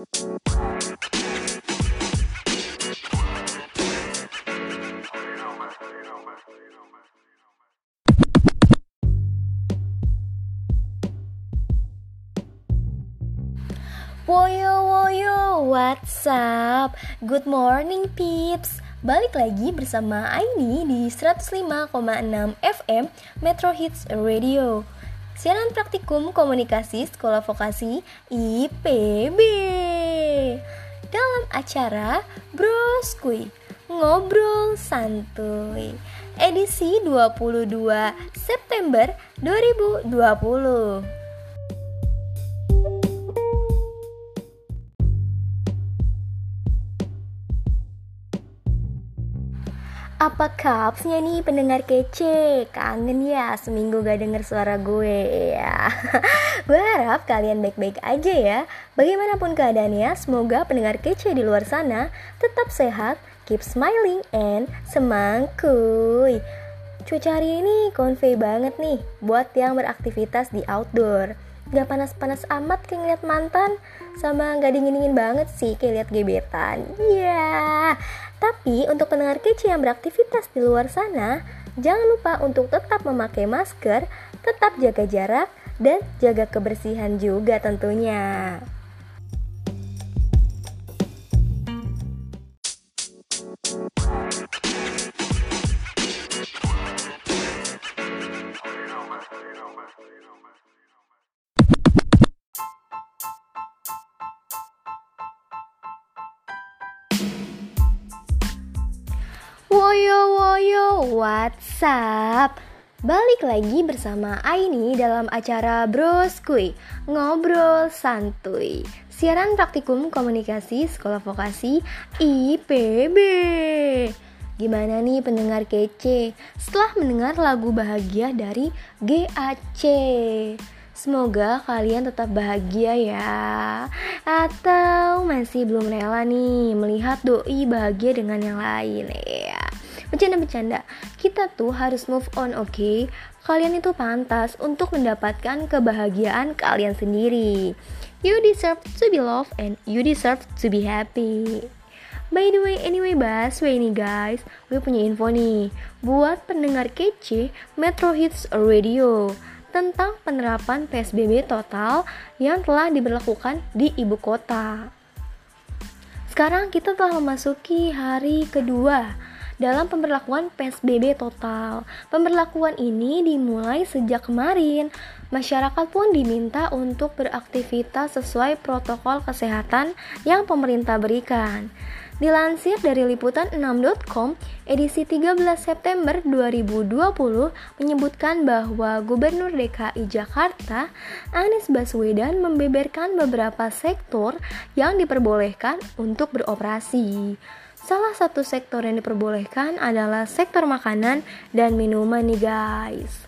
Woyo woyo, what's up? Good morning peeps. Balik lagi bersama Aini di 105,6 FM Metro Hits Radio. Siaran praktikum komunikasi sekolah vokasi IPB acara Broskui Ngobrol Santuy. Edisi 22 September 2020 Apa kapsnya nih pendengar kece? Kangen ya seminggu gak denger suara gue ya. gue harap kalian baik-baik aja ya. Bagaimanapun keadaannya, semoga pendengar kece di luar sana tetap sehat, keep smiling and semangkuy. Cuaca hari ini konvei banget nih buat yang beraktivitas di outdoor. Gak panas-panas amat kayak ngeliat mantan Sama gak dingin-dingin banget sih kayak liat gebetan Iya yeah. Tapi untuk pendengar kece yang beraktivitas di luar sana, jangan lupa untuk tetap memakai masker, tetap jaga jarak, dan jaga kebersihan juga tentunya. Woyo woyo, what's up? Balik lagi bersama Aini dalam acara Broskui Ngobrol Santuy Siaran praktikum komunikasi sekolah vokasi IPB Gimana nih pendengar kece setelah mendengar lagu bahagia dari GAC? Semoga kalian tetap bahagia ya. Atau masih belum rela nih melihat doi bahagia dengan yang lain ya. Bercanda-bercanda Kita tuh harus move on oke? Okay? Kalian itu pantas untuk mendapatkan kebahagiaan kalian sendiri. You deserve to be loved and you deserve to be happy. By the way, anyway Baswe nih guys. Gue punya info nih. Buat pendengar kece Metro Hits Radio tentang penerapan PSBB total yang telah diberlakukan di ibu kota. Sekarang kita telah memasuki hari kedua dalam pemberlakuan PSBB total. Pemberlakuan ini dimulai sejak kemarin. Masyarakat pun diminta untuk beraktivitas sesuai protokol kesehatan yang pemerintah berikan. Dilansir dari liputan6.com, edisi 13 September 2020 menyebutkan bahwa Gubernur DKI Jakarta, Anies Baswedan membeberkan beberapa sektor yang diperbolehkan untuk beroperasi. Salah satu sektor yang diperbolehkan adalah sektor makanan dan minuman nih guys.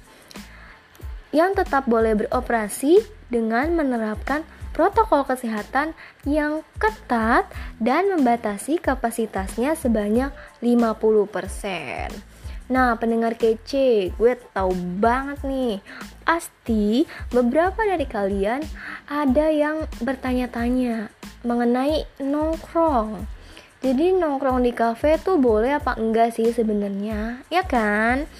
Yang tetap boleh beroperasi dengan menerapkan protokol kesehatan yang ketat dan membatasi kapasitasnya sebanyak 50%. Nah, pendengar kece, gue tahu banget nih. Pasti beberapa dari kalian ada yang bertanya-tanya mengenai nongkrong. Jadi nongkrong di kafe tuh boleh apa enggak sih sebenarnya? Ya kan?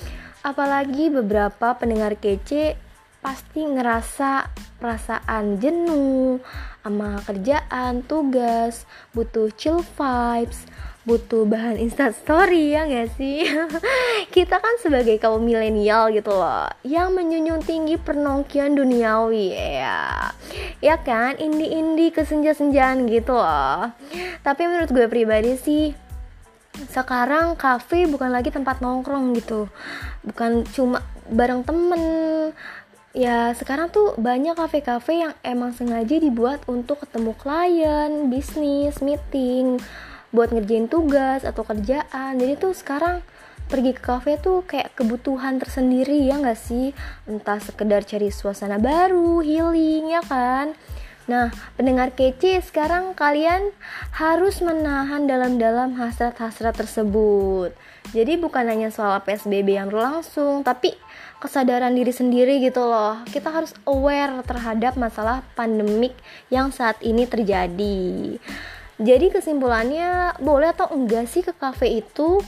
Apalagi beberapa pendengar kece pasti ngerasa perasaan jenuh sama kerjaan, tugas, butuh chill vibes, butuh bahan story ya gak sih? Kita kan sebagai kaum milenial gitu loh Yang menyunjung tinggi pernongkian duniawi ya. Ya kan, indie-indie kesenja-senjaan gitu loh. Tapi menurut gue pribadi sih sekarang kafe bukan lagi tempat nongkrong gitu. Bukan cuma bareng temen ya sekarang tuh banyak kafe-kafe yang emang sengaja dibuat untuk ketemu klien, bisnis, meeting, buat ngerjain tugas atau kerjaan. Jadi tuh sekarang pergi ke kafe tuh kayak kebutuhan tersendiri ya nggak sih? Entah sekedar cari suasana baru, healing ya kan? Nah, pendengar kece, sekarang kalian harus menahan dalam-dalam hasrat-hasrat tersebut. Jadi bukan hanya soal PSBB yang berlangsung, tapi kesadaran diri sendiri gitu loh. Kita harus aware terhadap masalah pandemik yang saat ini terjadi. Jadi kesimpulannya, boleh atau enggak sih ke cafe itu?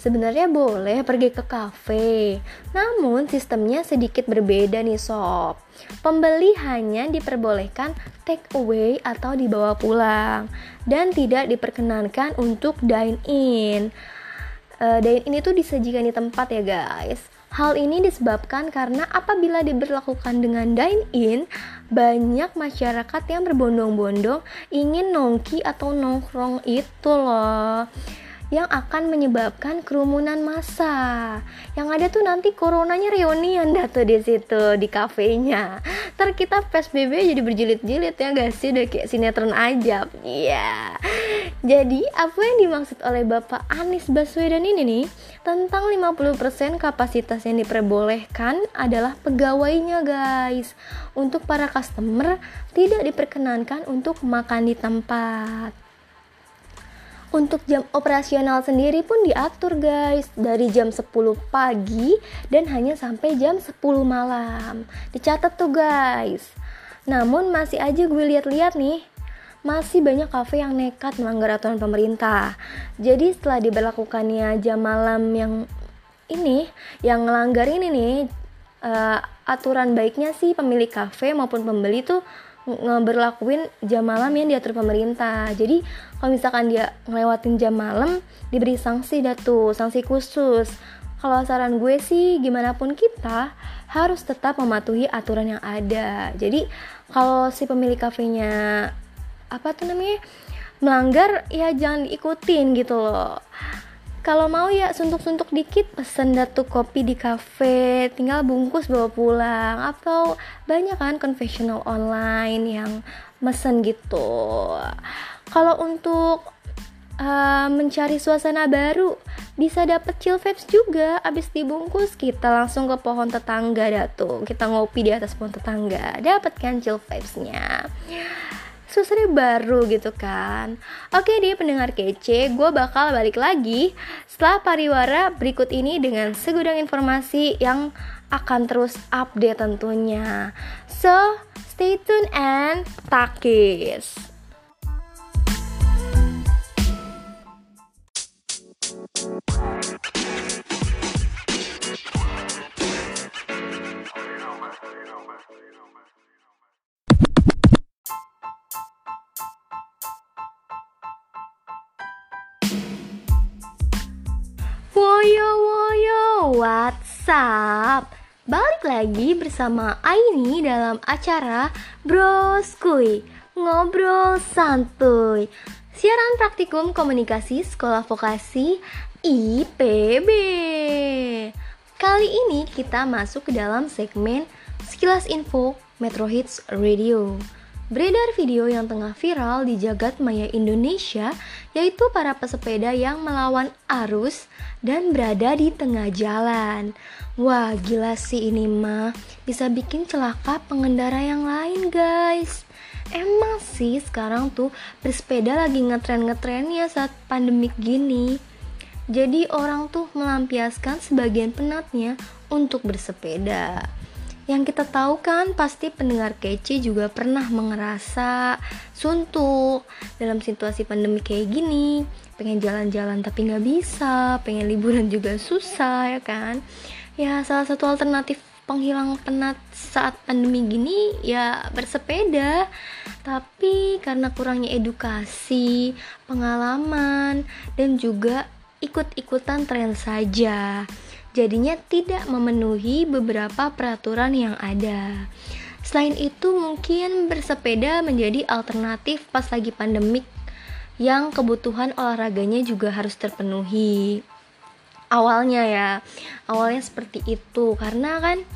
Sebenarnya boleh pergi ke kafe, namun sistemnya sedikit berbeda nih sob. Pembeli hanya diperbolehkan take away atau dibawa pulang dan tidak diperkenankan untuk dine in. Uh, dine in itu disajikan di tempat ya guys. Hal ini disebabkan karena apabila diberlakukan dengan dine-in, banyak masyarakat yang berbondong-bondong ingin nongki atau nongkrong itu loh yang akan menyebabkan kerumunan massa. Yang ada tuh nanti coronanya reunian dah tuh di situ di kafenya. Ntar kita PSBB jadi berjilid-jilid ya guys sih udah kayak sinetron aja. Iya. Yeah. Jadi apa yang dimaksud oleh Bapak Anies Baswedan ini nih tentang 50% kapasitas yang diperbolehkan adalah pegawainya guys. Untuk para customer tidak diperkenankan untuk makan di tempat. Untuk jam operasional sendiri pun diatur guys. Dari jam 10 pagi dan hanya sampai jam 10 malam. Dicatat tuh guys. Namun masih aja gue lihat-lihat nih masih banyak kafe yang nekat melanggar aturan pemerintah. Jadi setelah diberlakukannya jam malam yang ini, yang melanggar ini nih, uh, aturan baiknya sih pemilik kafe maupun pembeli tuh ngeberlakuin jam malam yang diatur pemerintah. Jadi kalau misalkan dia ngelewatin jam malam diberi sanksi datu sanksi khusus. Kalau saran gue sih gimana pun kita harus tetap mematuhi aturan yang ada. Jadi kalau si pemilik kafenya apa tuh namanya melanggar ya jangan diikutin gitu loh. Kalau mau ya suntuk-suntuk dikit pesen datu kopi di cafe tinggal bungkus bawa pulang atau banyak kan konvensional online yang mesen gitu kalau untuk uh, mencari suasana baru bisa dapet chill vibes juga. Abis dibungkus kita langsung ke pohon tetangga datu. Kita ngopi di atas pohon tetangga. Dapat kan chill vibesnya. Suasana baru gitu kan. Oke di pendengar kece, gue bakal balik lagi setelah pariwara berikut ini dengan segudang informasi yang akan terus update tentunya. So, stay tune and takis Woyo woyo WhatsApp Balik lagi bersama Aini dalam acara Broskui Ngobrol Santuy Siaran praktikum komunikasi sekolah vokasi IPB Kali ini kita masuk ke dalam segmen Sekilas Info Metro Hits Radio Beredar video yang tengah viral di jagat maya Indonesia, yaitu para pesepeda yang melawan arus dan berada di tengah jalan. Wah, gila sih ini mah, bisa bikin celaka pengendara yang lain, guys. Emang sih sekarang tuh bersepeda lagi ngetren-ngetrennya saat pandemik gini. Jadi orang tuh melampiaskan sebagian penatnya untuk bersepeda. Yang kita tahu kan pasti pendengar kece juga pernah mengerasa suntuk dalam situasi pandemi kayak gini pengen jalan-jalan tapi nggak bisa pengen liburan juga susah ya kan ya salah satu alternatif penghilang penat saat pandemi gini ya bersepeda tapi karena kurangnya edukasi pengalaman dan juga ikut-ikutan tren saja jadinya tidak memenuhi beberapa peraturan yang ada. Selain itu, mungkin bersepeda menjadi alternatif pas lagi pandemik yang kebutuhan olahraganya juga harus terpenuhi. Awalnya ya, awalnya seperti itu karena kan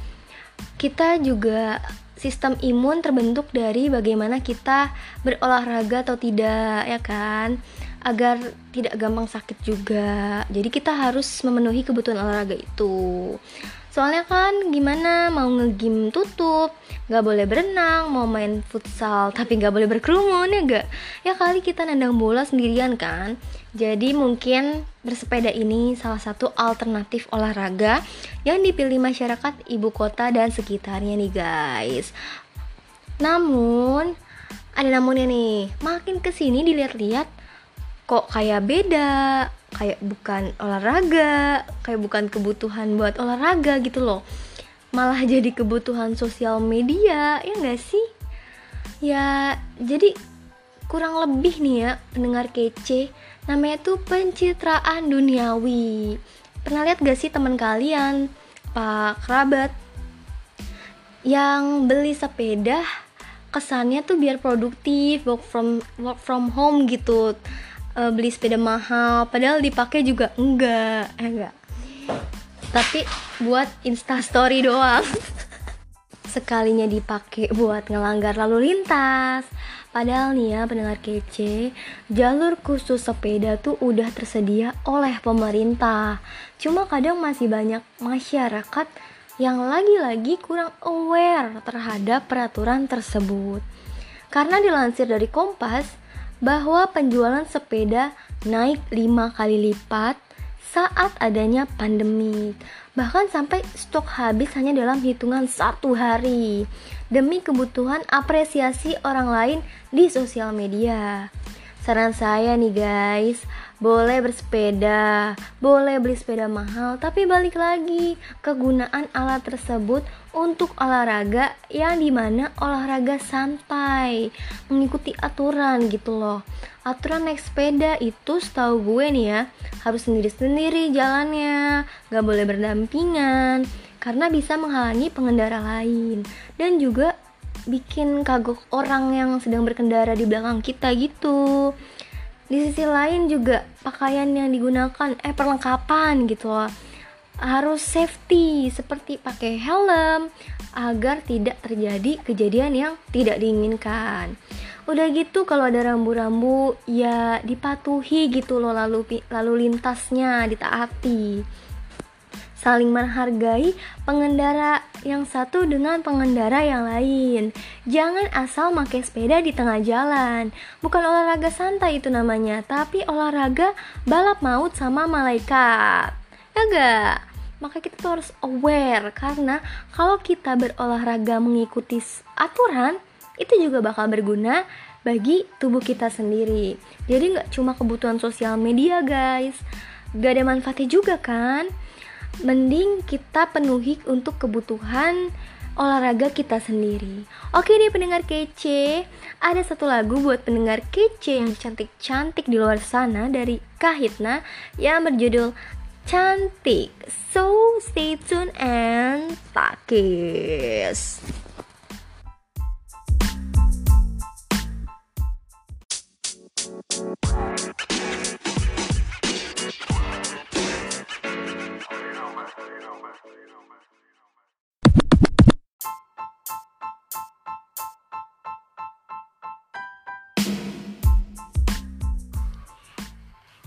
kita juga sistem imun terbentuk dari bagaimana kita berolahraga atau tidak ya kan agar tidak gampang sakit juga. Jadi kita harus memenuhi kebutuhan olahraga itu. Soalnya kan gimana mau ngegim tutup, nggak boleh berenang, mau main futsal tapi nggak boleh berkerumun ya gak? Ya kali kita nendang bola sendirian kan. Jadi mungkin bersepeda ini salah satu alternatif olahraga yang dipilih masyarakat ibu kota dan sekitarnya nih guys. Namun ada namunnya nih, makin ke sini dilihat-lihat kok kayak beda kayak bukan olahraga kayak bukan kebutuhan buat olahraga gitu loh. Malah jadi kebutuhan sosial media ya enggak sih? Ya jadi kurang lebih nih ya pendengar kece. Namanya tuh pencitraan duniawi. Pernah lihat gak sih teman kalian pak kerabat yang beli sepeda kesannya tuh biar produktif work from work from home gitu uh, beli sepeda mahal padahal dipakai juga enggak eh, enggak tapi buat insta story doang sekalinya dipakai buat ngelanggar lalu lintas Padahal nih ya pendengar kece, jalur khusus sepeda tuh udah tersedia oleh pemerintah. Cuma kadang masih banyak masyarakat yang lagi-lagi kurang aware terhadap peraturan tersebut. Karena dilansir dari Kompas, bahwa penjualan sepeda naik 5 kali lipat saat adanya pandemi. Bahkan sampai stok habis hanya dalam hitungan satu hari demi kebutuhan apresiasi orang lain di sosial media. Saran saya nih guys, boleh bersepeda, boleh beli sepeda mahal, tapi balik lagi kegunaan alat tersebut untuk olahraga yang di mana olahraga santai, mengikuti aturan gitu loh. Aturan naik sepeda itu setahu gue nih ya, harus sendiri-sendiri jalannya, gak boleh berdampingan, karena bisa menghalangi pengendara lain dan juga bikin kagok orang yang sedang berkendara di belakang kita gitu di sisi lain juga pakaian yang digunakan eh perlengkapan gitu loh harus safety seperti pakai helm agar tidak terjadi kejadian yang tidak diinginkan. Udah gitu kalau ada rambu-rambu ya dipatuhi gitu loh lalu lalu lintasnya ditaati saling menghargai pengendara yang satu dengan pengendara yang lain. Jangan asal pakai sepeda di tengah jalan. Bukan olahraga santai itu namanya, tapi olahraga balap maut sama malaikat. Ya gak? Maka kita tuh harus aware karena kalau kita berolahraga mengikuti aturan, itu juga bakal berguna bagi tubuh kita sendiri. Jadi nggak cuma kebutuhan sosial media guys, gak ada manfaatnya juga kan mending kita penuhi untuk kebutuhan olahraga kita sendiri. Oke deh pendengar kece, ada satu lagu buat pendengar kece yang cantik-cantik di luar sana dari Kahitna yang berjudul Cantik. So stay tuned and takis.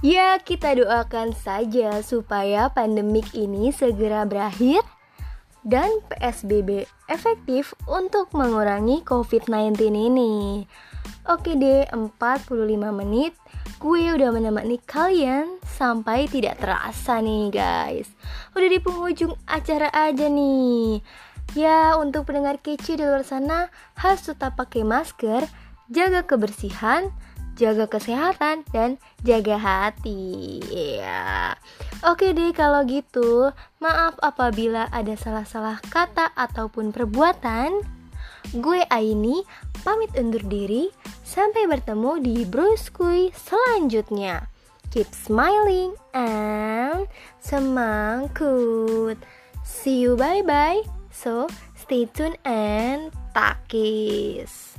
Ya, kita doakan saja supaya pandemik ini segera berakhir dan PSBB efektif untuk mengurangi COVID-19 ini. Oke deh, 45 menit gue udah menemani kalian sampai tidak terasa nih guys. Udah di penghujung acara aja nih. Ya, untuk pendengar kece di luar sana harus tetap pakai masker, jaga kebersihan, jaga kesehatan dan jaga hati. Ya. Oke deh kalau gitu, maaf apabila ada salah-salah kata ataupun perbuatan. Gue Aini pamit undur diri. Sampai bertemu di Bruskui selanjutnya. Keep smiling and semangkut. See you bye bye. So stay tuned and takis.